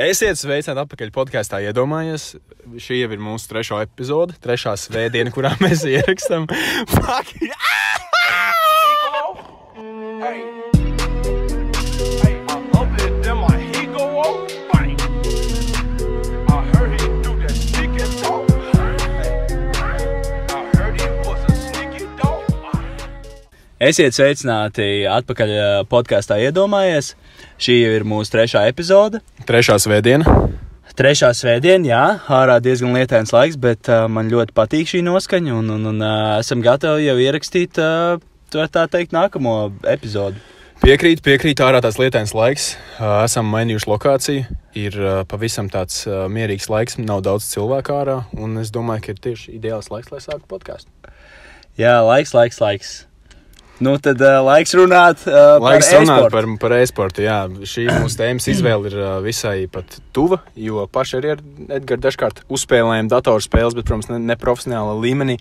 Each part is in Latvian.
Esiet sveicināti atpakaļ podkāstā. Iedomājieties, šī jau ir mūsu trešā epizode, trešā svētdiena, kurā mēs ierakstām. Fuck! Esiet sveicināti atpakaļ ā, podkāstā Iedomājies. Šī ir mūsu trešā epizode. Trešā svētdiena. Trešā svētdiena, jā, ārā diezgan lietains laiks, bet uh, man ļoti patīk šī noskaņa. Un, un, un uh, esam gatavi jau ierakstīt, uh, tā teikt, nākamo epizodu. Piekrīt, piekrīt, ārā tās lietains laiks. Esam mainījuši lokāciju. Ir pavisam tāds mierīgs laiks, nav daudz cilvēku ārā. Un es domāju, ka ir tieši ideāls laiks, lai sāktu podkāstu. Jā, laiks, laiks, laiks. Nu, tad uh, laiks runāt uh, Laiks par runāt e-sportu. par, par e-sportu. Jā, šī mūsu tēmas izvēle ir ā, visai pat tuva, jo paši arī ar Edgars dažkārt uzspēlējam datorspēles, bet, protams, ne, ne profesionāla līmenī.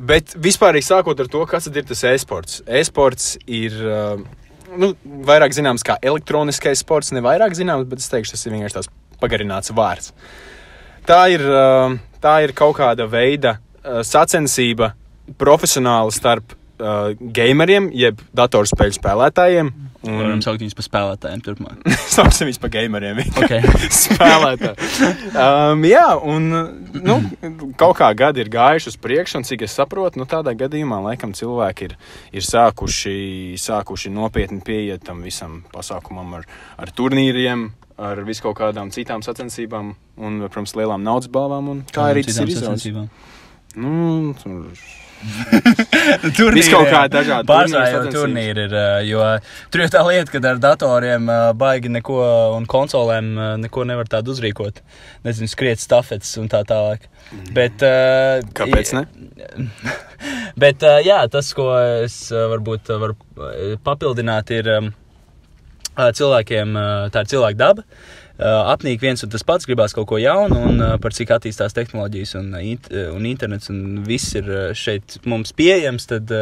Bet vispār sākot ar to, kas ir tas e-sports. E-sports ir ā, nu, vairāk zināms kā elektroniskais sports, ne vairāk zināms, bet es teikšu, tas ir vienkārši tāds pagarināts vārds. Tā ir, ā, tā ir kaut kāda veida ā, sacensība profesionāli starp uh, gameriem, jeb datorspēļu spēlētājiem. Varam saukt viņus par spēlētājiem turpmāk. Saucam viņus par gameriem. Okay. Spēlētāji. Um, jā, un nu, kaut kā gadi ir gājuši uz priekšu, un cik es saprotu, nu, tādā gadījumā laikam cilvēki ir, ir sākuši, sākuši nopietni pieiet tam visam pasākumam ar, ar turnīriem. Ar visu kaut kādām citām sacensībām, un, protams, lielām naudas balvām. un Kā arī tas ir izdevies? Nu, tur Tur Viss kaut kādi dažādi Pārsvarā turnīri, ir, ā, jo tur jau tā lieta, ka ar datoriem ā, baigi neko un konsolēm ā, neko nevar tādu uzrīkot. Nezinu, skriet stafetes un tā tālāk. Bet, Mhm. Kāpēc ne? Bet, ā, jā, tas, ko es varbūt varu papildināt, ir ā, cilvēkiem, tā ir cilvēka daba. Uh, apnīk viens un tas pats, gribās kaut ko jaunu, un uh, par cik attīstās tehnoloģijas un, uh, int un internets, un viss ir šeit mums pieejams, tad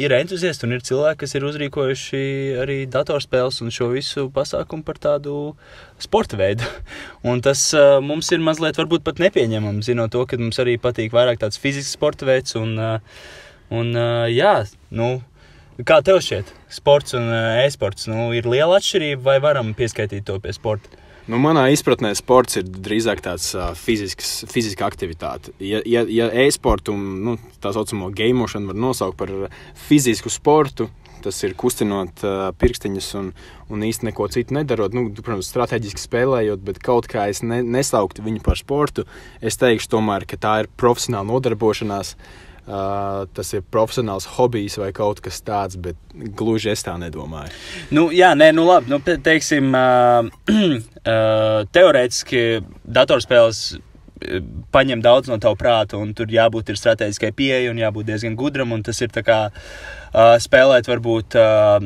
ir entuziasti un ir cilvēki, kas ir uzrīkojuši arī datorspēles un šo visu pasākumu par tādu sporta veidu. Un tas mums ir mazliet varbūt pat nepieņemami, zinot to, ka mums arī patīk vairāk tāds fizisks sporta veids, un, un jā, nu, Kā tev šķiet, sports un ā, e-sports? Nu, ir liela atšķirība, vai varam pieskaitīt to pie sporta? Nu, manā izpratnē sports ir drīzāk tāds uh, fizisks, fiziska aktivitāte. Ja, ja, ja e-sportu nu, tā saucamo gameošanu var nosaukt par fizisku sportu, tas ir kustinot uh, pirkstiņus un, un īstenībā neko citu nedarot. Nu, protams, strateģiski spēlējot, bet kaut kā es ne, nesauktu viņu par sportu. Es teikšu, tomēr, ka tā ir profesionāla nodarbošanās. Uh, tas ir profesionāls hobijs vai kaut kas tāds, bet gluži es tā nedomāju. Nu, jā, nē, nu labi. Nu, teiksim, uh, uh, teorētiski datorspēles uh, paņem daudz no tava prāta, un tur jābūt ir strateģiskai pieejai un jābūt diezgan gudram. Tas ir kā uh, spēlēt, varbūt uh,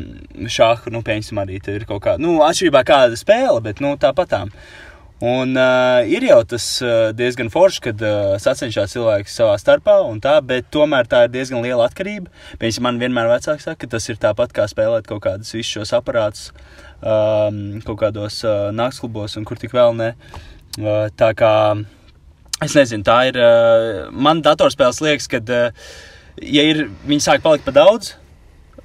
šāhu, nu, piemēram, arī tur ir kaut kāda, nu, atšķirībā kāda spēle, bet nu, tāpatām. Un uh, ir jau tas uh, diezgan forši, kad uh, sacenšas cilvēki savā starpā, tā, bet tomēr tā ir diezgan liela atkarība. Piemēram, man vienmēr vecāki saka, ka tas ir tāpat kā spēlēt kaut kādus visus šos aparātus um, kaut kādos uh, naktsklubos un kur tik vēl ne. Uh, tā kā es nezinu, tā ir. Uh, man datorspēles liekas, ka, uh, ja ir, viņi sāk palikt par daudz.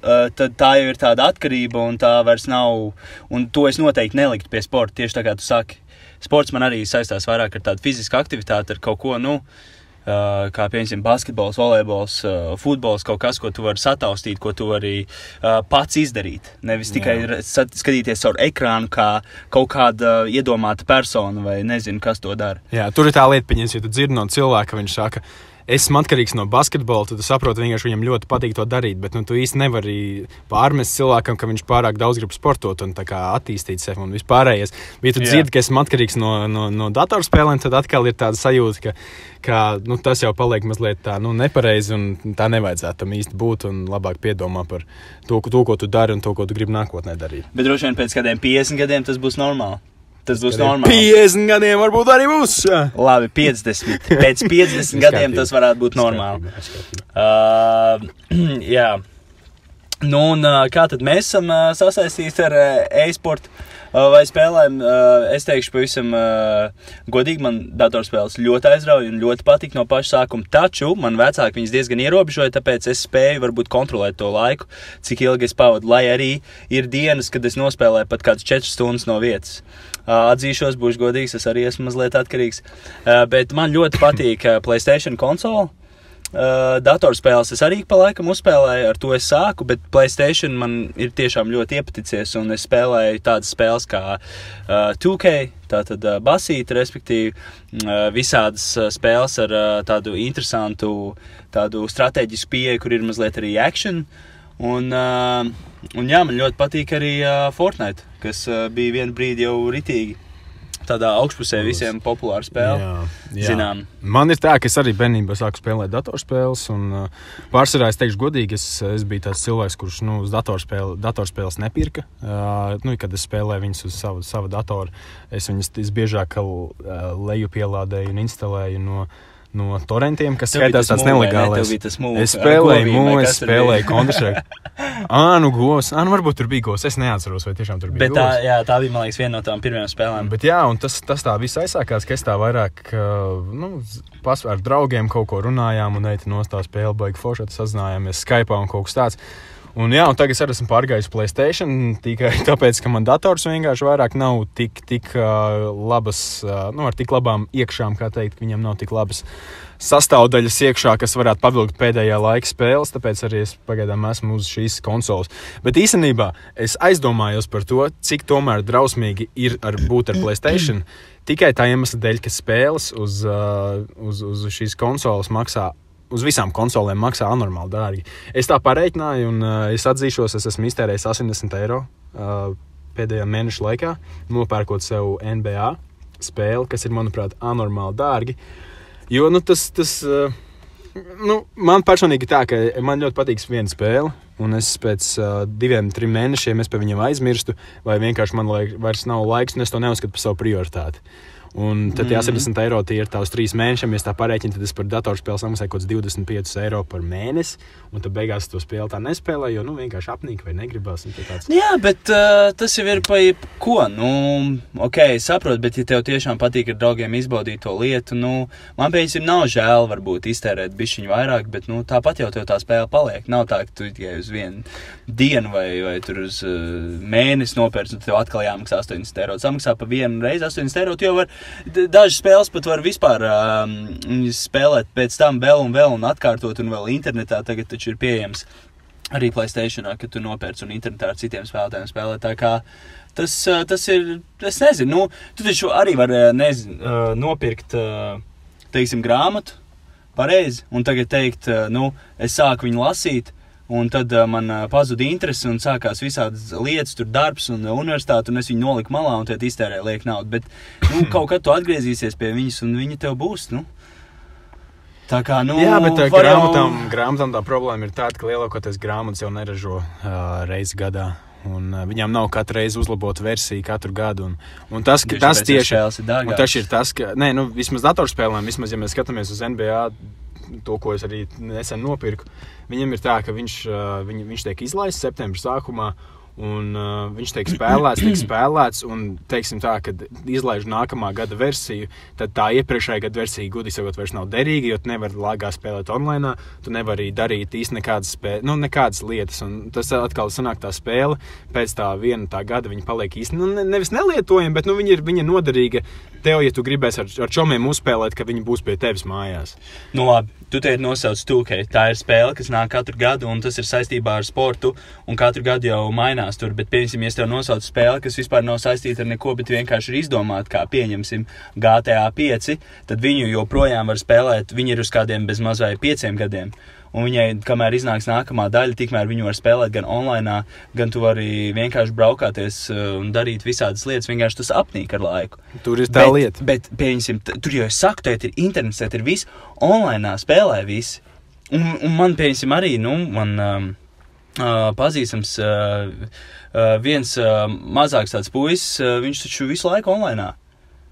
Tad tā jau ir tāda atkarība, un tā vairs nav. Un to es noteikti neliktu pie sporta. Tieši tā kā tu saki, sports man arī saistās vairāk ar tādu fizisku aktivitāti, ar kaut ko, nu, uh, kā piemēram basketbols, volejbols, uh, futbols, kaut kas, ko tu vari sataustīt, ko tu vari uh, pats izdarīt. Nevis tikai Jā. skatīties caur ekrānu, kā kaut kāda iedomāta persona vai nezinu, kas to dara. Jā, tur ir tā lieta, pieņems, ja tu dzirdi no cilvēka, viņš saka, esmu atkarīgs no basketbola, tad tu saproti, vienkārši viņam ļoti patīk to darīt. Bet nu, tu īsti nevari pārmest cilvēkam, ka viņš pārāk daudz grib sportot un attīstīt sevi un vispārējais. Bet, ja tu Jā. dzirdi, ka esmu atkarīgs no, no, no datorspēlēm, tad atkal ir tāda sajūta, ka, ka nu, tas jau paliek mazliet tā nu, nepareizi un tā nevajadzētu tam īsti būt. Un labāk piedomā par to, ko- to, ko tu dari un to, ko tu gribi nākotnē darīt. Bet droši vien pēc kādiem 50 gadiem tas būs normāli. Tas būs normāli. 50 gadiem varbūt arī būs. Labi, 50. Pēc 50 gadiem tas varētu būt normāli. Uh, jā. Nu, un, kā tad mēs esam sasaistīti ar e-sportu? Vai spēlēm, es teikšu, pavisam godīgi, man datorspēles ļoti aizrauja un ļoti patīk no paša sākuma. Taču man vecāki viņas diezgan ierobežoja, tāpēc es spēju varbūt kontrolēt to laiku, cik ilgi es pavadu. Lai arī ir dienas, kad es nospēlēju pat kādas 4 stundas no vietas. Atzīšos, būšu godīgs, es arī esmu mazliet atkarīgs. Bet man ļoti patīk Playstation konsole. Uh, datorspēles es arī pa laikam uzspēlēju, ar to es sāku, bet Playstation man ir tiešām ļoti iepaticies. Un es spēlēju tādas spēles kā uh, 2K, tātad uh, basīta, respektīvi uh, visādas uh, spēles ar uh, tādu interesantu, tādu strateģisku pieeju, kur ir mazliet arī action. Un, uh, un jā, man ļoti patīk arī uh, Fortnite, kas uh, bija vienu brīdi jau ritīgi. Tādā augšpusē visiem populāra spēle. Zinām. Man ir tā, ka es arī bērnībā sāku spēlēt datorspēles. Un, uh, pārsvarā es teikšu, godīgi, es, es biju tāds cilvēks, kurš nu, uz datorspēle, datorspēles nepirka. Uh, nu, kad es spēlēju viņas uz savu, savu datoru, es viņas es biežāk uh, leju pielādēju un instalēju no no torrentiem, kas skaitās tāds ne? nelegāls. Mūve Es spēlēju govīm, vai mūzi, kas es spēlēju bija? kontrašēku. Ā, nu govs, ā, nu varbūt tur bija govs. Es neatceros, vai tiešām tur bija Bet tā, govs. jā, tā bija, man liekas, viena no tām pirmajām spēlēm. Bet jā, un tas, tas tā viss aizsākās, ka es tā vairāk nu, pas, ar draugiem kaut ko runājām, un eita no tā spēle baigi forši, tad sazinājāmies Skype un kaut kas tāds. Un, jā, un tagad es arī esmu pārgājis uz Playstation tikai tāpēc, ka man dators vienkārši vairāk nav tik, tik uh, labas, uh, nu, ar tik labām iekšām, kā teikt, viņam nav tik labas sastāvdaļas iekšā, kas varētu pavilkt pēdējā laika spēles. Tāpēc arī es pagaidām esmu uz šīs konsoles. Bet īstenībā es aizdomājos par to, cik tomēr drausmīgi ir ar būt ar Playstation. Tikai tā iemesla dēļ, ka spēles uz, uh, uz, uz šīs konsoles maksā. Uz visām konsolēm maksā anormāli dārgi. Es tā pareiķināju, un uh, es atzīšos, es esmu iztērējis 80 eiro uh, pēdējā mēneša laikā, nopērkot sev NBA spēli, kas ir, manuprāt, anormāli dārgi. Jo nu, tas, tas uh, nu, man personīgi tā, ka man ļoti patīk viena spēle, un es pēc uh, diviem, trim mēnešiem par viņiem aizmirstu, vai vienkārši man laik, vairs nav laiks, un es to neuzskatu par savu prioritāti. Un tad tie 80 eiro tie ir tavs trīs mēnešiem. Ja tā parēķinu, tad es par datorspēli samaksāju kaut kādus 25 eiro par mēnesi. Un tad beigās to spēli tā nespēlēju, jo nu, vienkārši apnīk vai negribas. Tāds... Jā, bet uh, tas jau ir par ko. Nu, ok, saprotu, bet, ja tev tiešām patīk ar draugiem izbaudīt to lietu, nu, man piemēram, nav žēl varbūt iztērēt bišķiņu vairāk, bet nu, tāpat jau tev tā spēle paliek. Nav tā, ka tu tikai uz vienu dienu vai, vai tur uz uh, mēnesi nopērci, un tev atkal jāmaksā 80 eiro. Samaksā pa vienu reizi 80 eiro. Tu jau vari, dažas spēles pat var vispār um, spēlēt pēc tam vēl un vēl un atkārtot, un vēl internetā tagad taču ir pieejams arī Placēta, ka tu nopērci un internetā ar citiem spēlētājiem spēlē. Tā kā tas, ā, tas ir, es nezinu, nu, tu taču arī vari nezinu, ā, nopirkt, ā, teiksim, grāmatu pareizi, un tagad teikt, nu, es sāku viņu lasīt. Un tad uh, man uh, pazuda interese, un sākās visādas lietas, tur darbs un uh, universitāte, un es viņu noliku malā, un tad iztērēju lieku naudu. Bet nu, kaut kad tu atgriezīsies pie viņas, un viņa tev būs. Nu. Tā kā, nu, Jā, bet var jau- grāmatām, grāmatām tā problēma ir tāda, ka lielākoties grāmatas jau neražo uh, reizi gadā. Un, uh, viņām nav katru reizi uzlabota versija katru gadu. Un, un tas, ka tas tieši tas ir tas, ka, nē, nu, vismaz datorspēlēm, vismaz, ja mēs skatāmies uz NBA, to, ko es arī nesen nopirku, viņam ir tā, ka viņš, uh, viņ, viņš tiek izlaists septembrī sākumā. Un, uh, viņš tiek spēlēts, tiek spēlēts, un, teiksim, tā, kad izlaiž nākamā gada versiju, tad tā iepriekšējā gada versija, gudīgi sakot, vairs nav derīga, jo tu nevari lāgā spēlēt online, tu nevari darīt īsti nekādas, spē... nu, nekādas lietas. Un tas atkal sanāk tā spēle, pēc tā viena tā gada viņa paliek īsti, nu, ne, nevis nelietojama, bet nu, viņa ir viņa noderīga tev, ja tu gribēsi ar, ar čomiem uzspēlēt, ka viņi būs pie tevis mājās. Nu, labi, tu te nosauc stūkai. Tā ir spēle, kas nāk katru gadu, un tas ir saistībā ar sportu. Un katru gadu jau mainās tur. Bet, piemēram, ja tev nosaucu spēli, kas vispār nav saistīta ar neko, bet vienkārši ir izdomāta, kā pieņemsim GTA 5, tad viņu joprojām var spēlēt. Viņi ir uz kādiem bez mazai pieciem gadiem. Un viņai, kamēr iznāks nākamā daļa, tikmēr viņu var spēlēt gan online, gan tu vari vienkārši braukāties un darīt visādas lietas. Vienkārši tas apnīk ar laiku. Tur ir tā bet, lieta. Bet, pieņemsim, tur jau es saku, te ir internets, te ir viss online, spēlē visi. Un, un man, pieņemsim, arī, nu, man um, uh, pazīstams uh, uh, viens uh, mazāks tāds puisis, uh, viņš taču visu laiku online.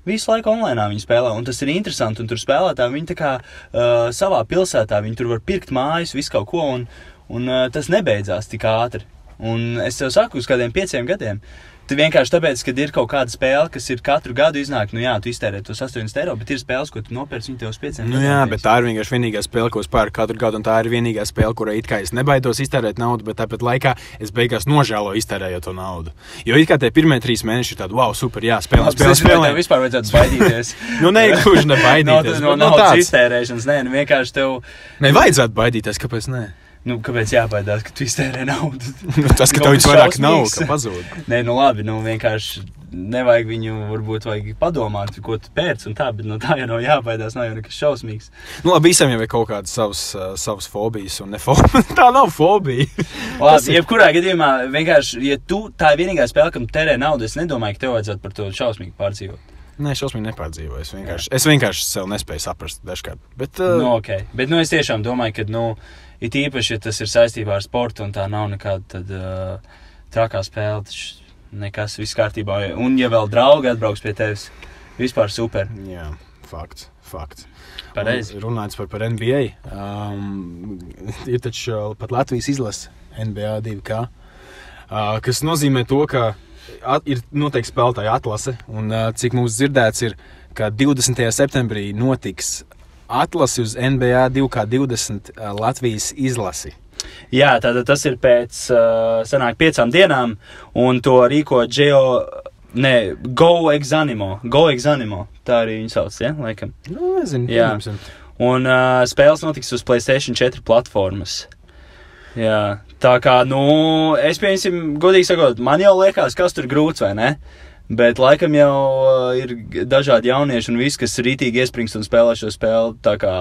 Visu laiku online viņi spēlē, un tas ir interesanti. Tur spēlētāji viņi kā uh, savā pilsētā, viņi tur var pirkt mājas, visu kaut ko, un, un uh, tas nebeidzās tik ātri. Un es tev saku, uz kādiem pieciem gadiem Tu vienkārši tāpēc, ka ir kaut kāda spēle, kas ir katru gadu iznāk, nu jā, tu iztērē tos 8 eiro, bet ir spēles, ko tu nopērci viņu tev uz 5 Nu, jā, bet tā ir vienkārši vienīgā spēle, ko es pērku katru gadu, un tā ir vienīgā spēle, kurai it kā es nebaidos iztērēt naudu, bet tāpat laikā es beigās nožēloju iztērējot to naudu. Jo it kā tie pirmie trīs mēneši ir tādi, wow, super, jā, spēlē, spēlē, Tev spēlē. vispār vajadzētu baidīties. Nu, nē, no, nebaidīties. no bet, nu, naudas tāds. iztērēšanas, nē, nu vienkārši tev, Nē, vajadzētu baidīties, kāpēc ne? Nu, kāpēc jābaidās, ka tu iztērē naudu? Nu, Tas, ka tev viss vairāk nav, ka pazūd. Nē, nu labi, nu vienkārši nevajag viņu, varbūt vajag padomāt, ko tu pērc un tā, bet no tā jau nav jābaidās, nav jau nekas šausmīgs. Nu, labi, visam jau ir kaut kādas savas, uh, savas fobijas, un ne fobijas. tā nav fobija. Labi, jebkurā gadījumā, vienkārši, ja tu tā ir vienīgā spēle, kam terē naudu, es nedomāju, ka tev vajadzētu par to šausmīgi pārdzīvot. Nē, šausmīgi nepārdzīvoju. Es vienkārši, es vienkārši sev nespēju saprast dažkārt. Bet, uh, Nu, okay. Bet nu, es tiešām domāju, ka, nu, it īpaši, ja tas ir saistībā ar sportu un tā nav nekāda tad, uh, trakā spēle, tad nekas viss kārtībā. Un, ja vēl draugi atbrauks pie tevis, vispār super. Jā, fakts. fakts. Pareizi. Un Runājot par, par NBA, um, ir taču pat Latvijas izlase NBA 2K, uh, kas nozīmē to, ka at, ir noteikti spēlētāja atlase. Un, uh, cik mums dzirdēts, ir, ka 20. septembrī notiks atlase uz NBA 2K20 uh, Latvijas izlasi. Jā, tātad tas ir pēc uh, sanāk, piecām dienām, un to rīko Geo. Nē, Go Exanimo. Go Exanimo. Tā arī viņa sauc, ja? Laikam. Nu, nezinu, Jā. pieņemsim. Un uh, spēles notiks uz Playstation 4 platformas. Jā, tā kā, nu, es pieņemsim, godīgi sakot, man jau liekas, kas tur grūts vai ne. Bet laikam jau uh, ir dažādi jaunieši un visi, kas rītīgi iesprings un spēlē šo spēli. Tā kā,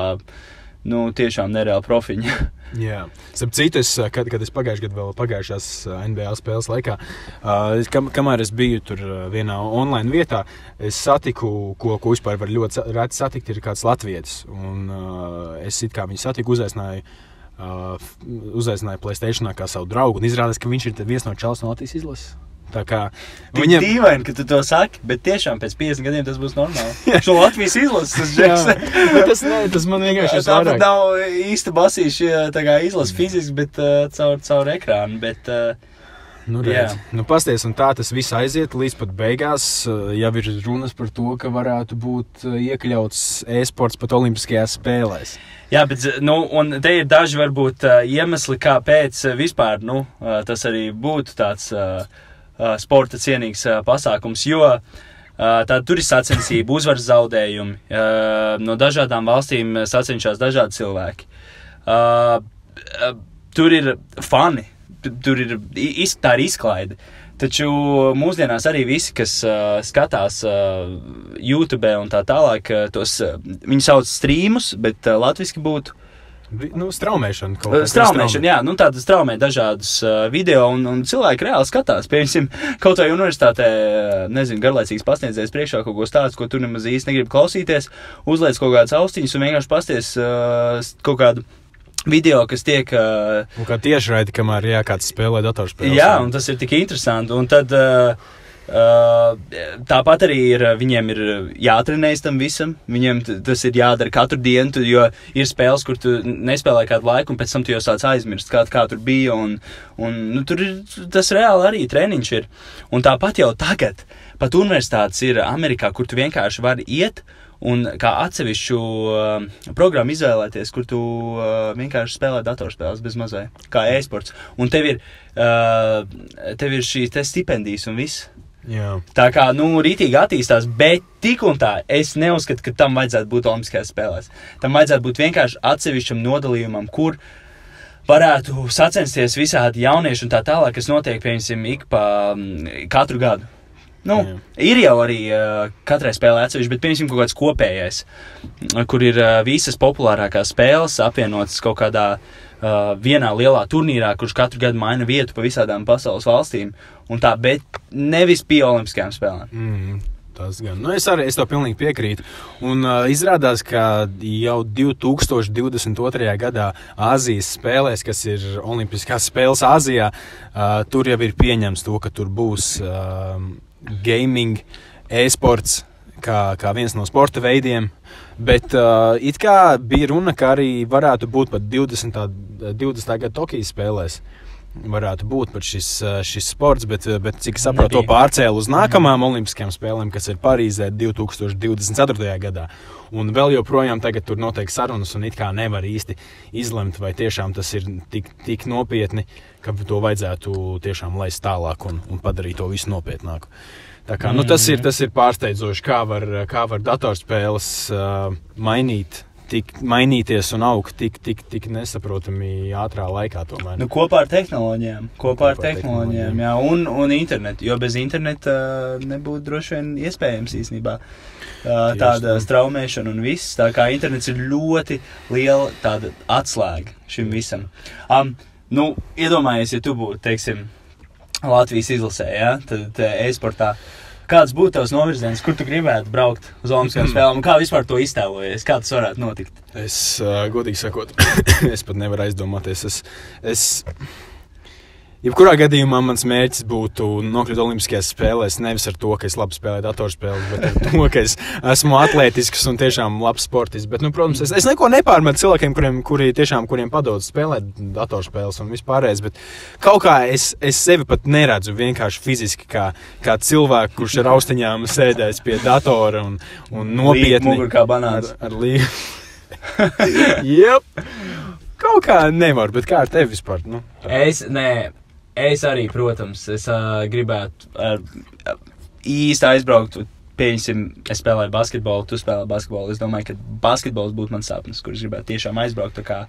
nu, tiešām nereāli profiņa. Jā, starp citu, es, uh, kad, kad es pagājušajā gadā, vēl pagājušās uh, NBA spēles laikā, uh, kam, kamēr es biju tur vienā online vietā, es satiku, ko, ko vispār var ļoti reti satikt, ir kāds latvietis. Un, uh, es it kā viņu satiku, uzaicināju. Uh, uzaicināju Placēta kā savu draugu, un izrādās, ka viņš ir viens no čels no Latvijas izlases. Viņam ir dīvaini, ka tu to saki, bet tiešām pēc 50 gadiem tas būs normāli. Šo Latvijas izlases bet tas, ne, tas man vienkārši ir Tāpat nav īsta basīša izlases fiziski, bet uh, caur, caur ekrānu. Bet, uh, Nu, redz, nu, pasties, tā tas viss aiziet līdz pat beigās. Uh, Jau ir runas par to, ka varētu būt uh, iekļauts e-sports pat Olimpiskajās spēlēs. Jā, bet nu, te ir daži varbūt uh, iemesli, kāpēc vispār nu, tas arī būtu tāds uh, sporta cienīgs uh, pasākums. Jo uh, tā, tur ir sacensība, uzvaras zaudējumi. Uh, no dažādām valstīm uh, sacenšas dažādi cilvēki. Uh, uh, tur ir fani, tu- tur ir tā ir izklaide. Taču mūsdienās arī visi, kas uh, skatās uh, YouTube un tā tālāk, uh, tos uh, viņi sauc streamus, bet uh, latviešu būtu Vi- Nu, straumēšana kaut Uh, kas Straumēšana, jā, nu tāda straumē dažādus uh, video, un, un cilvēki reāli skatās. Piemēram, kaut vai universitātē, uh, nezinu, garlaicīgs pasniedzējs priekšā kaut ko stāstu, ko tu nemaz īsti negribi klausīties, uzliec kaut kādas austiņas un vienkārši pasties uh, kaut kādu video, kas tiek. Uh, Un kā tieši raidi, kamēr jā, kāds spēlē datorspēles. jā, un tas ir tik interesanti. Un tad. Uh, tāpat arī ir, viņiem ir jātrenējas tam visam. Viņiem tas ir jādara katru dienu, jo ir spēles, kur tu nespēlē kādu laiku, un pēc tam tu jau sāc aizmirst, kā, kā tur bija. Un, un, nu, tur ir tas reāli arī treniņš. Ir. Un tāpat jau tagad, pat universitātes ir Amerikā, kur tu vienkārši vari iet. Un kā atsevišķu uh, programmu izvēlēties, kur tu uh, vienkārši spēlē datorspēles bez mazai, kā e-sports. Un tev ir, uh, tev ir te stipendijas un viss. Jā. Tā kā, nu, rītīgi attīstās, bet tik un tā, es neuzskatu, ka tam vajadzētu būt Olimpiskajās spēlēs. Tam vajadzētu būt vienkārši atsevišķam nodalījumam, kur varētu sacensties visādi jaunieši un tā tālāk, kas notiek, piemēram, ik pa katru gadu. Nu, Jā. ir jau arī uh, katrai spēlē atsevišķi, bet piemēram kaut kāds kopējais, kur ir uh, visas populārākās spēles apvienotas kaut kādā uh, vienā lielā turnīrā, kurš katru gadu maina vietu pa visādām pasaules valstīm. Tā, bet nevis pie Olimpiskajām spēlēm. Mm. Tas gan. Nu, es arī es to pilnīgi piekrītu. Un uh, izrādās, ka jau 2022. gadā Āzijas spēlēs, kas ir Olimpiskās spēles Āzijā, uh, tur jau ir pieņemts to, ka tur būs uh, gaming, e-sports. Kā, kā viens no sporta veidiem, bet uh, it kā bija runa, ka arī varētu būt pat 20. 20. gada Tokijas spēlēs. varētu būt šis, uh, šis sports, bet, uh, bet cik saprotu, to pārcēlu uz nākamajām Olimpiskajām spēlēm, kas ir Parīzē 2024. gadā. Un vēl joprojām tur notiek sarunas, un it kā nevar īsti izlemt, vai tiešām tas ir tik, tik nopietni, ka to vajadzētu tiešām laist tālāk un, un padarīt to visu nopietnāku. Tā kā, nu, tas, ir, tas ir pārsteidzoši, kā var, kā var datorspēles uh, mainīt. Tik, mainīties un augt tik, tik, tik nesaprotami ātrā laikā. Tomēr. Nu, kopā ar tehnoloģijām, kopā Kopā ar tehnoloģijām, tehnoloģijām. jā, un, un internetu. Jo bez interneta nebūtu droši vien iespējams īstenībā tāda tā. straumēšana un viss. Tā kā internets ir ļoti liela atslēga šim visam. Um, nu, iedomājies, ja tu būtu, teiksim, Latvijas izlasē, ja, tad e-sportā. Kāds būtu tavs novirziens, kur tu gribētu braukt uz Olimpiskajām spēlēm? un Kā vispār to iztēlojies? Kā tas varētu notikt? Es, godīgi sakot, es pat nevaru aizdomāties. Es, es, jebkurā gadījumā mans mērķis būtu nokļūt Olimpiskajās spēlēs nevis ar to, ka es labi spēlēju datorspēles, bet ar to, ka es esmu atletisks un tiešām labs sportists. Bet, nu, protams, es, es neko nepārmetu cilvēkiem, kuriem, kuri tiešām, kuriem padodas spēlēt datorspēles un vispārējais. Bet kaut kā es, es sevi pat neredzu vienkārši fiziski kā, kā cilvēku, kurš ar austiņām sēdēs pie datora un, un nopietni. Mugurā kā banāns. Ar, ar līniju. yep. Kaut kā nevar, bet kā ar tevi vispār? Nu, Es, nē, es arī, protams, es uh, gribētu uh, īsti aizbraukt. Pieņemsim, es spēlēju basketbolu, tu spēlēji basketbolu. Es domāju, ka basketbols būtu mans sapnis, kurš gribētu tiešām aizbraukt kā,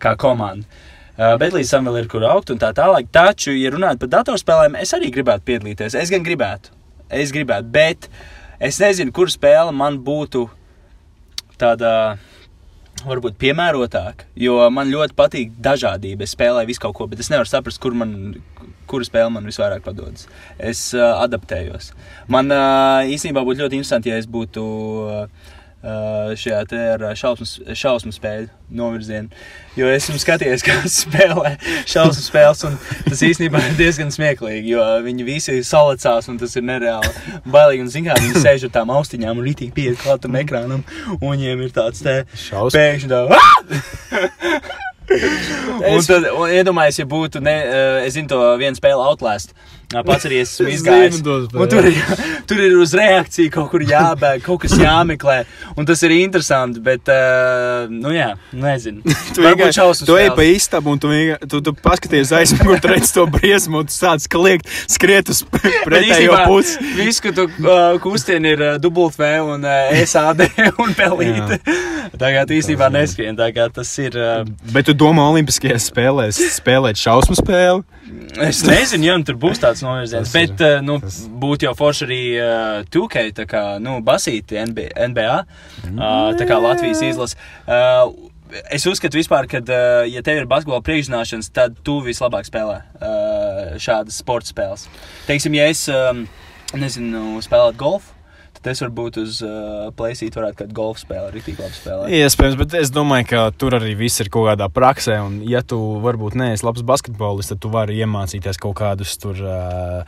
kā komanda. Uh, bet līdz tam vēl ir kur augt un tā tālāk. Taču, ja runājot par datorspēlēm, es arī gribētu piedalīties. Es gan gribētu, es gribētu, bet es nezinu, kur spēle man būtu tāda varbūt piemērotāka, jo man ļoti patīk dažādība. Es spēlēju visu kaut ko, bet es nevaru saprast, kur man, kura spēle man visvairāk padodas. Es uh, adaptējos. Man uh, īstenībā būtu ļoti interesanti, ja es būtu uh, šajā te ar šausmas, šausmu spēļu novirzienu. Jo esmu skatījies, kā spēlē šausmu spēles, un tas īstenībā ir diezgan smieklīgi, jo viņi visi salicās, un tas ir nereāli bailīgi. Un, zin kā, viņi sēž ar tām austiņām un rītīgi pieiet klātam ekrānam, un viņiem ir tāds te Šausmas. pēkšņi tā. "Ah!" Un tad, un iedomājieties, ja būtu, ne, eh, es zinu, to vienu spēli Outlast. Ā, Pats arī esmu Es izgājis. Un tur, ir, tur ir uz reakciju kaut kur jābēg, kaut kas jāmeklē. Un tas ir interesanti, bet, uh, nu jā, nezinu. Tu vienkārši šausmu tu ej pa istabu un tu, tu, tu paskaties aizmugurē, tur redz to briesmu un tu sāc kliegt, skriet uz pretējo pusi. Viss, ka tu uh, kustini, ir uh, dubultvē un uh, SAD un pelīte. Tagad īstenībā neskrien, tagad tas ir. Uh, Bet tu domā, Olimpiskajās spēlēs spēlēt šausmu spēli? Es nezinu, ja nu tur būs tāds novirziens, Tas ir- bet uh, nu, tas- būtu jau forši arī uh, 2K, tā kā nu, basīti NB, NBA, uh, tā kā Latvijas izlase. Uh, es uzskatu, vispār, ka, uh, ja tev ir basketbola priekšzināšanas, tad tu vislabāk spēlē uh, šādas sporta spēles. Teiksim, ja es um, nezinu, spēlētu golfu. Tad es varbūt uz uh, plēsīt, varētu kādu golfu spēli arī tik labi spēlēt. Iespējams, bet es domāju, ka tur arī viss ir kaut kādā praksē. Un, ja tu varbūt neesi labs basketbolists, tad tu vari iemācīties kaut kādus tur. Uh,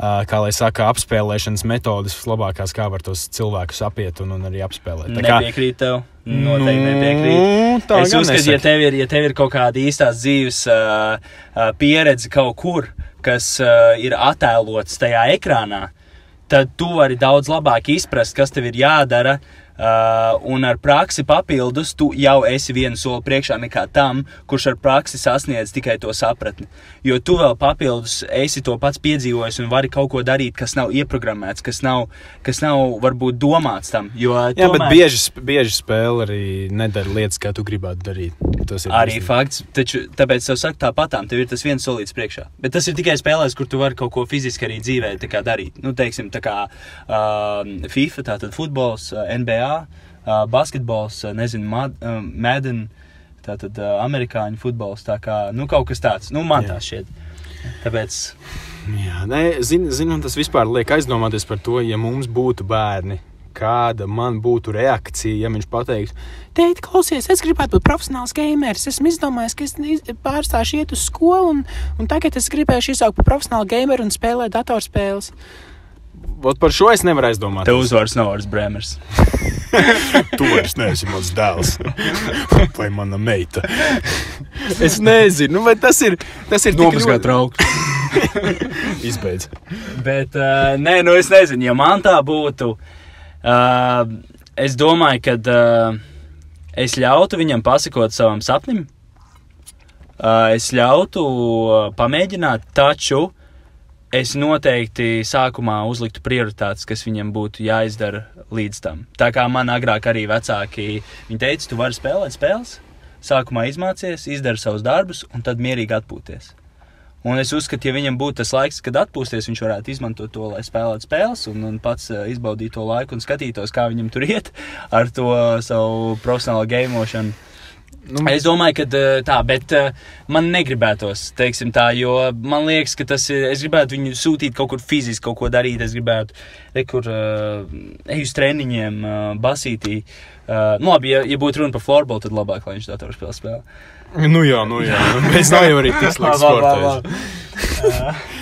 uh, Kā lai saka, apspēlēšanas metodas, vislabākās, kā var tos cilvēkus apiet un, un arī apspēlēt. Tā kā- Nepiekrīt tev. Noteikti nepiekrīt. Nu, tā es uzskatu, ja tev, ir, ja tev ir kaut kāda īstās dzīves uh, uh, pieredze kaut kur, kas uh, ir attēlots tajā ekrānā, tad tu vari daudz labāk izprast, kas tev ir jādara. Uh, un ar praksi papildus, tu jau esi vienu soli priekšā nekā tam, kurš ar praksi sasniedz tikai to sapratni. Jo tu vēl papildus esi to pats piedzīvojis un vari kaut ko darīt, kas nav ieprogrammēts, kas nav, kas nav varbūt domāts tam. Jo, Jā, bet bieži, bieži spēle arī nedara lietas, kā tu gribētu darīt. Tas ir Arī īstenībā. fakts, taču tāpēc es saku, tāpatām tev ir tas viens solīts priekšā. Bet tas ir tikai spēlēs, kur tu vari kaut ko fiziski arī dzīvē darīt. Nu, teiksim, tā kā uh, FIFA, tātad futbols, uh, NBA, uh, basketbols, nezinu, Mad, Madden, tātad uh, amerikāņu futbols. Tā kā, nu, kaut kas tāds, nu, man Jā. tā šķiet. Tāpēc, Jā, nē, zinu, zin, tas vispār liek aizdomāties par to, ja mums būtu bērni. Kāda man būtu reakcija, ja viņš pateiktu, teikt, klausies, es gribētu būt profesionāls gameris. Esmu izdomājis, ka es pārstāšu iet uz skolu, un, un tagad es gribēšu izaugt par profesionālu gameru un spēlēt datorspēles. Vot par šo es nevaru aizdomāties. tev uzvārds nav vārds Bremers. tu vairs neesi mans dēls. Vai mana meita? Es nezinu, nu, vai tas ir. Tas ir tik Nomazgāt ļoti- trauku. Izbeidz. Bet, uh, nē, nu es nezinu, ja man tā būtu. Uh, es domāju, ka uh, es ļautu viņam pasakot savam sapnim. Uh, es ļautu uh, pamēģināt, taču es noteikti sākumā uzliktu prioritātes, kas viņam būtu jāizdara līdz tam. Tā kā man agrāk arī vecāki teica, tu vari spēlēt spēles, sākumā izmācies, izdara savus darbus un tad mierīgi atpūties. Un es uzskatu, ja viņam būtu tas laiks, kad atpūsties, viņš varētu izmantot to, lai spēlētu spēles un, un pats uh, izbaudītu to laiku un skatītos, kā viņam tur iet ar to savu profesionālo gameošanu. Nu, Es domāju, ka eh, tā, bet uh, man negribētos, teiksim tā, jo man liekas, ka tas ir. Es gribētu viņu sūtīt kaut kur fiziski, kaut ko darīt. Es gribētu, re, kur uh, eju uz treniņiem, uh, basītī. Uh, nu, labi, ja, ja būtu runa par floorbola, tad labāk, lai viņš datorspēlē spēlē. nu jā, nu jā. Mēs jau arī tik sportējuši. labi.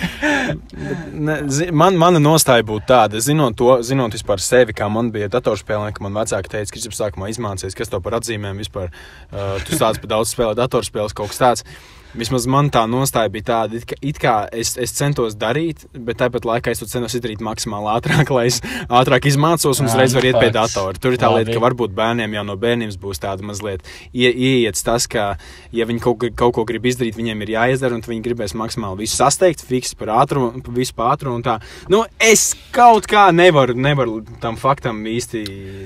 Ne, zi, man, mana nostāja būtu tāda, zinot to, zinot vispār sevi, kā man bija datorspēlē, ka man vecāki teica, ka viņš sākumā izmācījās, kas to par atzīmēm vispār. Uh, tu sāc par daudz spēlēt datorspēles, kaut kas tāds. Vismaz man tā nostāja bija tāda, it kā, it kā es, es centos darīt, bet tāpat laikā es to centos izdarīt maksimāli ātrāk, lai es ātrāk izmācos un uzreiz varu iet pie datora. Tur ir tā lieta, ka varbūt bērniem jau no bērnības būs tāda mazliet ie, ieiets tas, ka, ja viņi kaut, ko- kaut ko grib izdarīt, viņiem ir jāizdara, un viņi gribēs maksimāli visu sasteigt, fiks par ātrumu, visu par ātrumu. un tā. Nu, es kaut kā nevaru, nevaru tam faktam īsti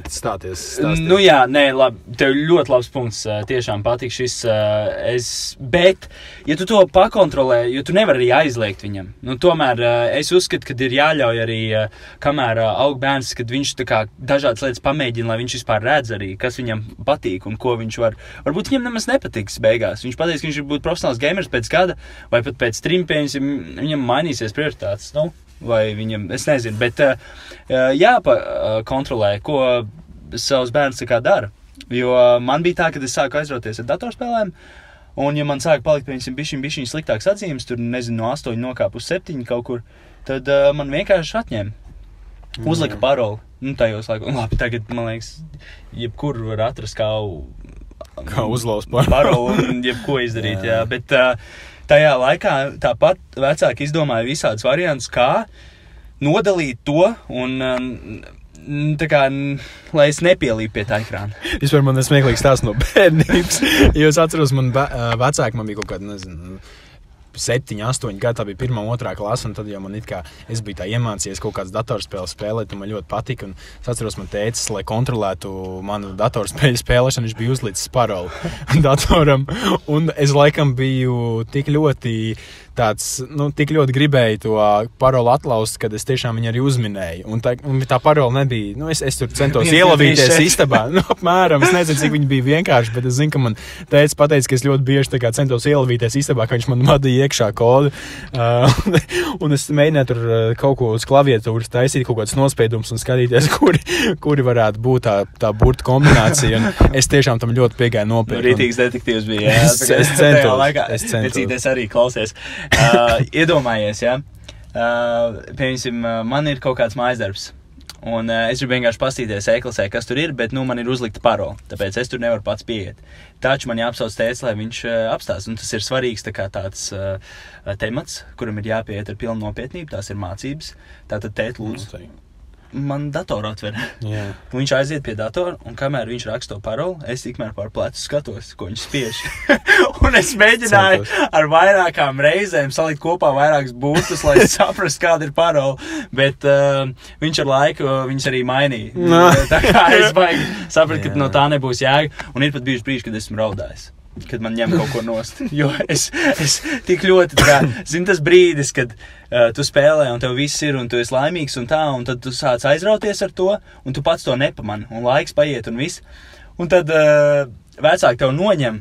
stāties. stāstīt. Nu, jā, nē, labi. Tev ļoti labs punkts. Tiešām patīk šis. Es, bet, ja tu to pakontrolē, jo tu nevari arī aizliegt viņam, nu, tomēr ā, es uzskatu, ka ir jāļauj arī, ā, kamēr ā, aug bērns, kad viņš kā dažādas lietas pamēģina, lai viņš vispār redz arī, kas viņam patīk un ko viņš var. Varbūt viņam nemaz nepatiks beigās. Viņš pateiks, ka viņš ir būt profesionāls gamers pēc gada vai pat pēc trim pēļņiem, viņam mainīsies prioritātes. Nu? Vai viņam, es nezinu, bet uh, jāpakontrolē, ko savs bērns dara. Jo man bija tā, ka es sāku aizrauties ar datorspēlēm, un, ja man sāka palikt, piemēram, bišķiņ, bišķiņ sliktāks atzīmes, tur, nezinu, no 8 nokāp uz 7 kaut kur, tad uh, man vienkārši atņēma. Uzlika paroli. Nu, tajos laikos, labi, tagad, man liekas, jebkur var atrast kā, Kā uzlauzt par paroli un jebko izdarīt. jā. Jā. Bet uh, tajā laikā tāpat vecāki izdomāja visādus variantus, kā nodalīt to un um, tā kā, lai es nepielīpu pie tā ekrāna. Vispār man ir smieklīgs tās no bērnības. Jo es atceros, man vecāki man bija kaut kādi, nezinu, septiņi, astoņi gadi. Tā bija pirmā, otrā klase. Tad jau man it kā es biju iemācījies kaut kādas datorspēles spēlēt, un man ļoti patika. Un Es atceros, man teicis, lai kontrolētu manu datorspēļu spēlēšanu, viņš bija uzlicis paroli datoram. Un es laikam biju tik ļoti. Tāds, nu, tik ļoti gribēju to paroli atlaust, kad es tiešām viņu arī uzminēju. Un tā, un tā paroli nebija. Nu, es, es tur centos ielavīties istabā. Nu, apmēram, es nezinu, cik viņi bija vienkārši, bet es zinu, ka man teica, pateica, ka es ļoti bieži centos ielavīties istabā, ka viņš man vadīja iekšā kodu. Uh, un es mēģināju tur uh, kaut ko uz klaviatūras taisīt, kaut kādas nospiedumus un skatīties, kuri, kuri varētu būt tā, tā burta kombinācija. Un es tiešām tam ļoti piegāju nopietni. Rītīgs detektīvs bija. Jā, Es- es centos, Laikā, es centos. Vecīties arī klausies. Uh, iedomājies, jā. Uh, piemēram, man ir kaut kāds mājas darbs. Un uh, es gribu vienkārši paskatīties, e-klasē, kas tur ir, bet nu, man ir uzlikta parole. Tāpēc es tur nevaru pats pieiet. Taču man jāapsauc tēvs, lai viņš uh, apstāsta. Un tas ir svarīgs tā kā tāds uh, temats, kuram ir jāpieiet ar pilnu nopietnību. Tās ir mācības. Tātad tēt, lūdzu, man datoru atver. Un Viņš aiziet pie datora, un kamēr viņš raksta to paroli, es tikmēr pār plecu skatos, ko viņš spiež. un es mēģināju Centos. ar vairākām reizēm salikt kopā vairākus būtus, lai saprastu, kāda ir parola. Bet uh, viņš ar laiku uh, viņus arī mainīja. No. Tā kā es sapratu, ka Jā. no tā nebūs jēga. Un ir pat bijuši brīži, kad esmu raudājis. Kad man ņem kaut ko nost. Jo es, es tik ļoti, kā, zinu, tas brīdis, kad uh, tu spēlē, un tev viss ir, un tu esi laimīgs, un tā, un tad tu sāc aizrauties ar to, un tu pats to nepamani, un laiks paiet, un viss. Un tad uh, vecāki tev noņem,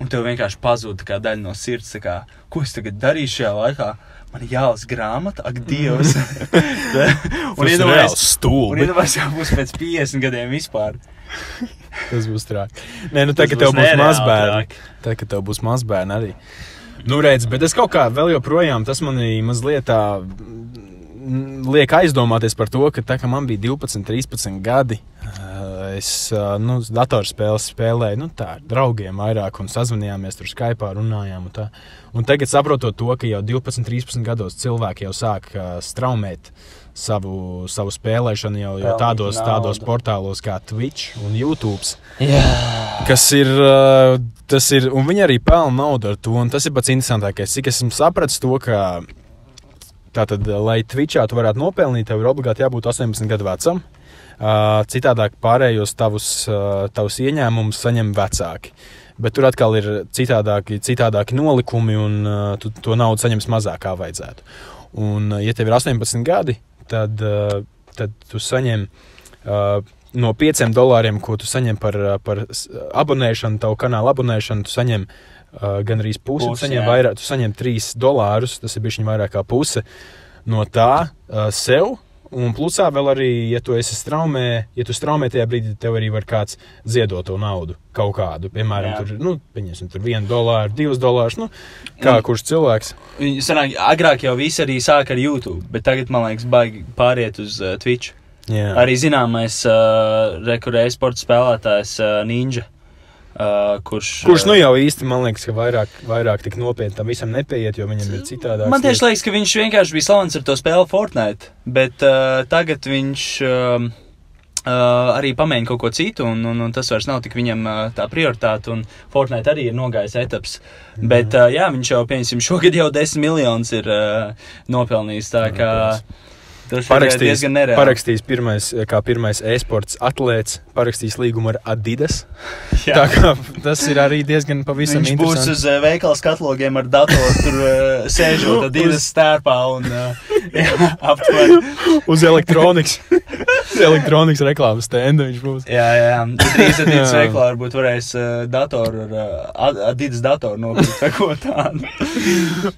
un tev vienkārši pazūd daļa no sirds, kā, ko es tagad darīšu šajā laikā. Man ir jālasa grāmata, ak, Dievs! un iedomājies, un stūlis. iedomājies, kā būs pēc 50 gadiem vispār. Tas būs traki. Nē, nu, tā, ka tev būs mazbērni. Tā, ka tev būs mazbērni arī. Nu, redz, bet es kaut kā vēl joprojām tas manī mazliet tā mm, liek aizdomāties par to, ka tā kā man bija 12, 13 gadi, uh, es uh, nu, datorspēles spēlēju nu, tā, ar draugiem vairāk un sazvanījāmies tur Skype, runājām. Un, tā. un tagad saprotot to, ka jau 12, 13 gados cilvēki jau sāk uh, straumēt savu, savu spēlēšanu jau, jau tādos, tādos portālos kā Twitch un YouTube. Jā, Kas ir, tas ir, un viņi arī pelna naudu ar to. un Tas ir pats interesantākais. Cik esmu sapratis to, ka tātad, lai Twitchā tu varētu nopelnīt, tev ir obligāti jābūt 18 gadu vecam. Uh, citādāk pārējos tavus, uh, tavus ieņēmumus saņem vecāki. Bet tur atkal ir citādāki, citādāki nolikumi, un tu to naudu saņemsi mazāk kā vajadzētu. Un, ja tev ir 18 gadi, tad, tad tu saņem no 5 dolāriem, ko tu saņem par, par abonēšanu, tavu kanālu abonēšanu, tu saņem uh, gan arī pusi. Pusi, saņem, vairāk, tu saņem 3 dolārus, tas ir bijis vairāk kā puse no tā uh, sev. Un plusā vēl arī, ja tu esi straumē, ja tu straumē tajā brīdī, tev arī var kāds ziedot to naudu kaut kādu. Piemēram, Jā. tur, nu, pieņemsim, tur vienu dolāru, divus dolārus. Nu, kā Un- kurš cilvēks. Sanāk, agrāk jau viss arī sāka ar YouTube, bet tagad, man liekas, baigi pāriet uz uh, Twitch. Jā. Arī zināmais uh, rekurējas sporta spēlētājs uh, Ninja. Uh, kurš, Kurš nu jau īsti, man liekas, ka vairāk, vairāk tik nopietni tam visam nepieiet, jo viņam ir citādāk. Man tieši liekas, ka viņš vienkārši bija slavens ar to spēli Fortnite, bet uh, tagad viņš um, uh, arī pamēģina kaut ko citu, un, un, un tas vairs nav tik viņam uh, tā prioritāte. Un Fortnite arī ir nogājis etaps. Bet uh, jā, viņš jau, piemēram, šogad jau 10 miljonus ir uh, nopelnījis. Tā kā tas diezgan nereāli. parakstījis pirmais, kā pirmais e-sports atlēts, parakstījis līgumu ar Adidas. Jā. Tā kā tas ir arī diezgan pavisam Viņš būs uz uh, veikala skatlogiem ar datoru, tur uh, sēžot ar divas stērpā un uh, jā, aptuveni. Uz elektronikas, elektronikas reklāmas stenda viņš būs. Jā, jā. Drīz Adidas Jā. veiklā varbūt varēs uh, datoru ar uh, Ad- Adidas datoru nopirkt vai ko tādu.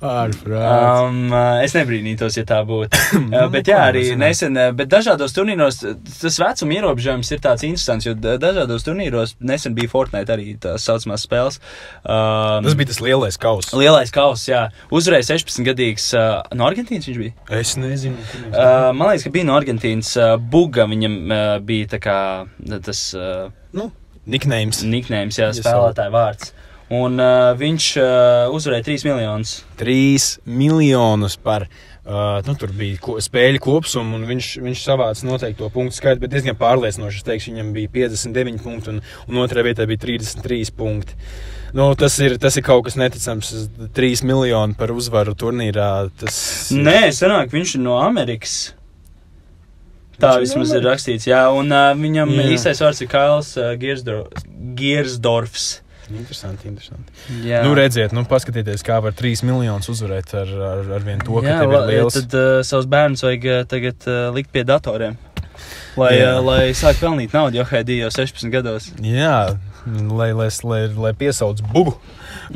Um, uh, es nebrīnītos, ja tā būtu. Uh, bet jā, arī zināt. nesen, uh, bet dažādos turnīros uh, tas vecuma ierobežojums ir tāds interesants, jo da- dažādos turnīros nesen bija Fortnite arī tās saucamās spēles. Um, Tas bija tas lielais kauss. Lielais kauss, jā. Uzvarēja 16-gadīgs uh, no Argentīnas viņš bija. Es nezinu, kur viņš Uh, man liekas, ka bija no Argentīnas uh, buga. Viņam uh, bija tā kā tas uh, nu, niknējums. niknējums, jā, spēlētāja vārds. Un uh, viņš uh, uzvarēja 3 miljonus. 3 miljonus par. Uh, nu, tur bija ko, spēļu kopsums, un viņš, viņš savāca noteikti to punktu skaitu, bet diezgan pārliecinoši. Es teikšu, viņam bija 59 punkti, un, un otrajā vietā bija 33 punkti. Nu, tas, ir, tas ir kaut kas neticams. 3 miljoni par uzvaru turnīrā. Tas, Nē, sanāk, viņš ir no Amerikas. Tā Viņš vismaz ir rakstīts. Jā, un uh, viņam Jā. īstais vārds ir Kails uh, Giersdor Giersdorfs. Interesanti, interesanti. Jā, Nu, redziet, nu, paskatieties, kā var 3 miljonus uzvarēt ar, ar, ar vien to, ka Jā, tev va- ir liels. Tad uh, savus bērnus vajag uh, tagad uh, likt pie datoriem. Lai, Jā. uh, lai sāk pelnīt naudu, jo Haidī jau 16 gados. Jā, lai, lai, lai, lai piesauc bugu,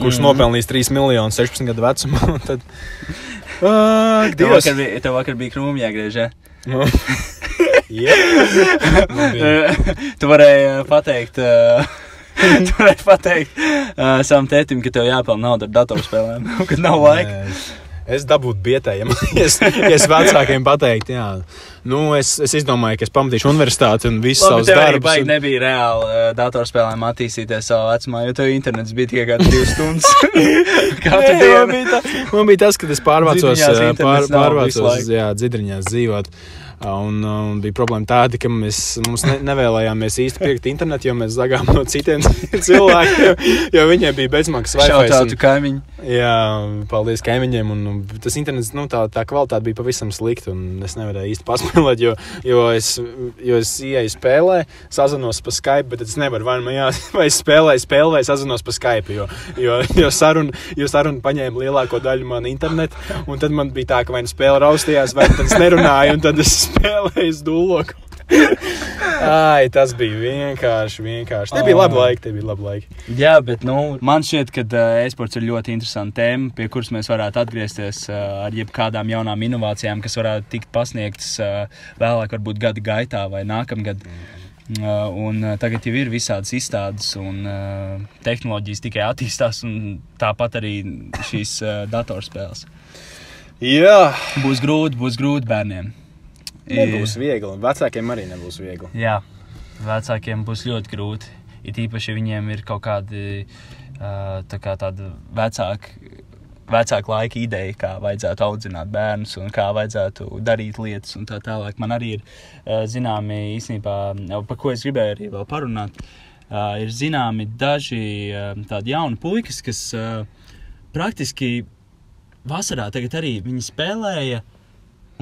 kurš mm. nopelnīs 3 miljonus 16 gadu vecumā. Tad, Ak, Tev vakar, bija, tev vakar bija krūmi jāgriež. Ja? Nu, jā, Man bija. tu varēji pateikt, uh, tu varēji pateikt uh, savam tētim, ka tev jāpelnā nauda ar datorspēlēm, kad nav laika. Es dabūtu bietējiem, ja es, es vecākiem pateiktu, jā. Nu, es, es izdomāju, ka es pamatīšu universitāti un visus Labi, savus darbus. baigi un- nebija reāli uh, datorspēlēm attīstīties savā vecumā, jo tev internets bija tikai kāds divas stundas. Katru Nē, man, dienu. bija tā, man bija tas, ka es pārvācos, pār, visu pārvācos jā, dzirdriņās dzīvot. Ā, Un, un bija problēma tāda, ka mēs ne, nevēlējāmies īsti pirkt internetu, jo mēs zagām no citiem cilvēkiem, jo, viņiem bija bezmaksas Wi-Fi. Šautautu kaimiņu. Jā, paldies kaimiņiem. Un, un tas internets, nu, tā, tā kvalitāte bija pavisam slikta. Es nevarēju īsti paspēlēt, jo, jo es, jo es ieeju spēlē, sazinos pa Skype, bet es nevaru vai, nu vai spēlēju spēli, vai sazinos pa Skype. Jo, jo, jo saruna sarun paņēma lielāko daļu man internetu. Un tad man bija tā, ka vai nu spēle raustījās, vai tad es nerunāju, un tad es spēlēju uz dūloku. Ai, tas bija vienkārši, vienkārši. Tie bija labi laiki, tie bija labi laiki. Jā, bet nu, man šķiet, ka uh, e-sports ir ļoti interesanta tēma, pie kuras mēs varētu atgriezties uh, ar jebkādām jaunām inovācijām, kas varētu tikt pasniegtas uh, vēlāk, varbūt gada gaitā vai nākamgad. Un tagad jau ir visādas izstādes, un tehnoloģijas tikai attīstās, un tāpat arī šīs datorspēles. Jā, Būs grūti, būs grūti bērniem. Nebūs viegli. Vecākiem arī nebūs viegli. Jā. vecākiem būs ļoti grūti. It īpaši, ja viņiem ir kaut kādi uh, tā kā tāda vecāka, vecāka laika ideja, kā vajadzētu audzināt bērnus un kā vajadzētu darīt lietas un tā tālāk. Man arī ir uh, zināmi īstenībā, uh, par ko es gribēju arī vēl parunāt. Uh, ir zināmi daži uh, tādi jauni puikas, kas uh, praktiski vasarā tagad arī spēlēja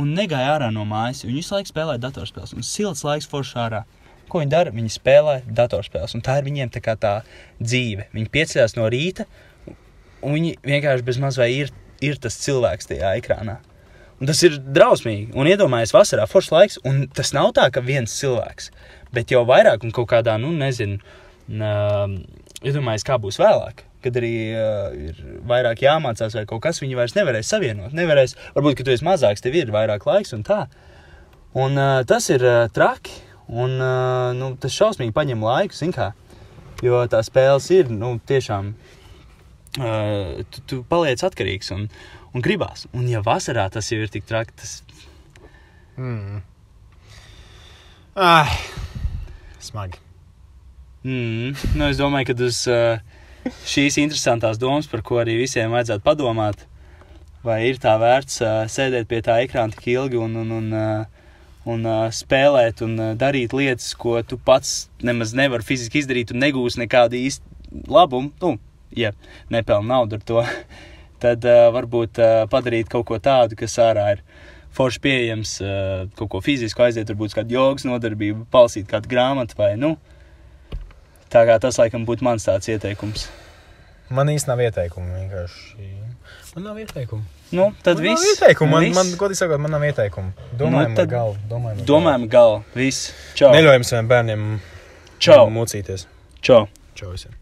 un negāja ārā no mājas. Viņi visu laiku spēlēja datorspēles. Un silts laiks foršā ārā. Ko viņi dara? Viņi spēlē datorspēles. Un tā ir viņiem tā, tā dzīve. Viņi pieceļās no rīta, un viņi vienkārši bez maz vai ir, ir tas cilvēks tajā ekrānā. Un tas ir drausmīgi. Un iedomājieties, vasarā foršs laiks, un tas nav tā, ka viens cilvēks, bet jau vairāk un kaut kādā, nu, nezinu, uh, iedomājieties, kā būs vēlāk. Kad arī uh, ir vairāk jāmācās, vai kaut kas viņi vairs nevarēs savienot. Nevarēs, varbūt, ka tu esi mazāks, tev ir vairāk laiks un tā. Un uh, tas ir uh, traki. Un uh, nu, tas šausmīgi paņem laiku, zin kā. Jo tā spēles ir nu, tiešām. Uh, tu, tu paliec atkarīgs un, un gribās. Un, ja vasarā tas jau ir tik traki, tas Mm. Ai, smagi. Mm, nu, es domāju, ka uz uh, šīs interesantās domas, par ko arī visiem vajadzētu padomāt, vai ir tā vērts uh, sēdēt pie tā ekrāna tik ilgi un, un, un, uh, un uh, spēlēt un uh, darīt lietas, ko tu pats nemaz nevari fiziski izdarīt un negūsi nekādu īstu labumu. Nu, ja nepelni naudu ar to, tad uh, varbūt uh, padarīt kaut ko tādu, kas ārā ir forši pieejams, uh, kaut ko fizisku aiziet, varbūt kādu jogas nodarbību, palasīt kādu grāmatu vai nu. Tā kā tas laikam būtu mans tāds ieteikums. Man īsti nav ieteikumu. Vienkārši. Man nav ieteikumu. Nu, tad man viss. Ieteikumu. Man, Viss. man, godīgi sakot, man nav ieteikumu. Domājam, Nu, nu, tad galvu. Domājam, Domājam, galā. Viss. Čau. galvu. Neļaujam saviem bērniem Čau. mocīties. Čau. Čau visiem.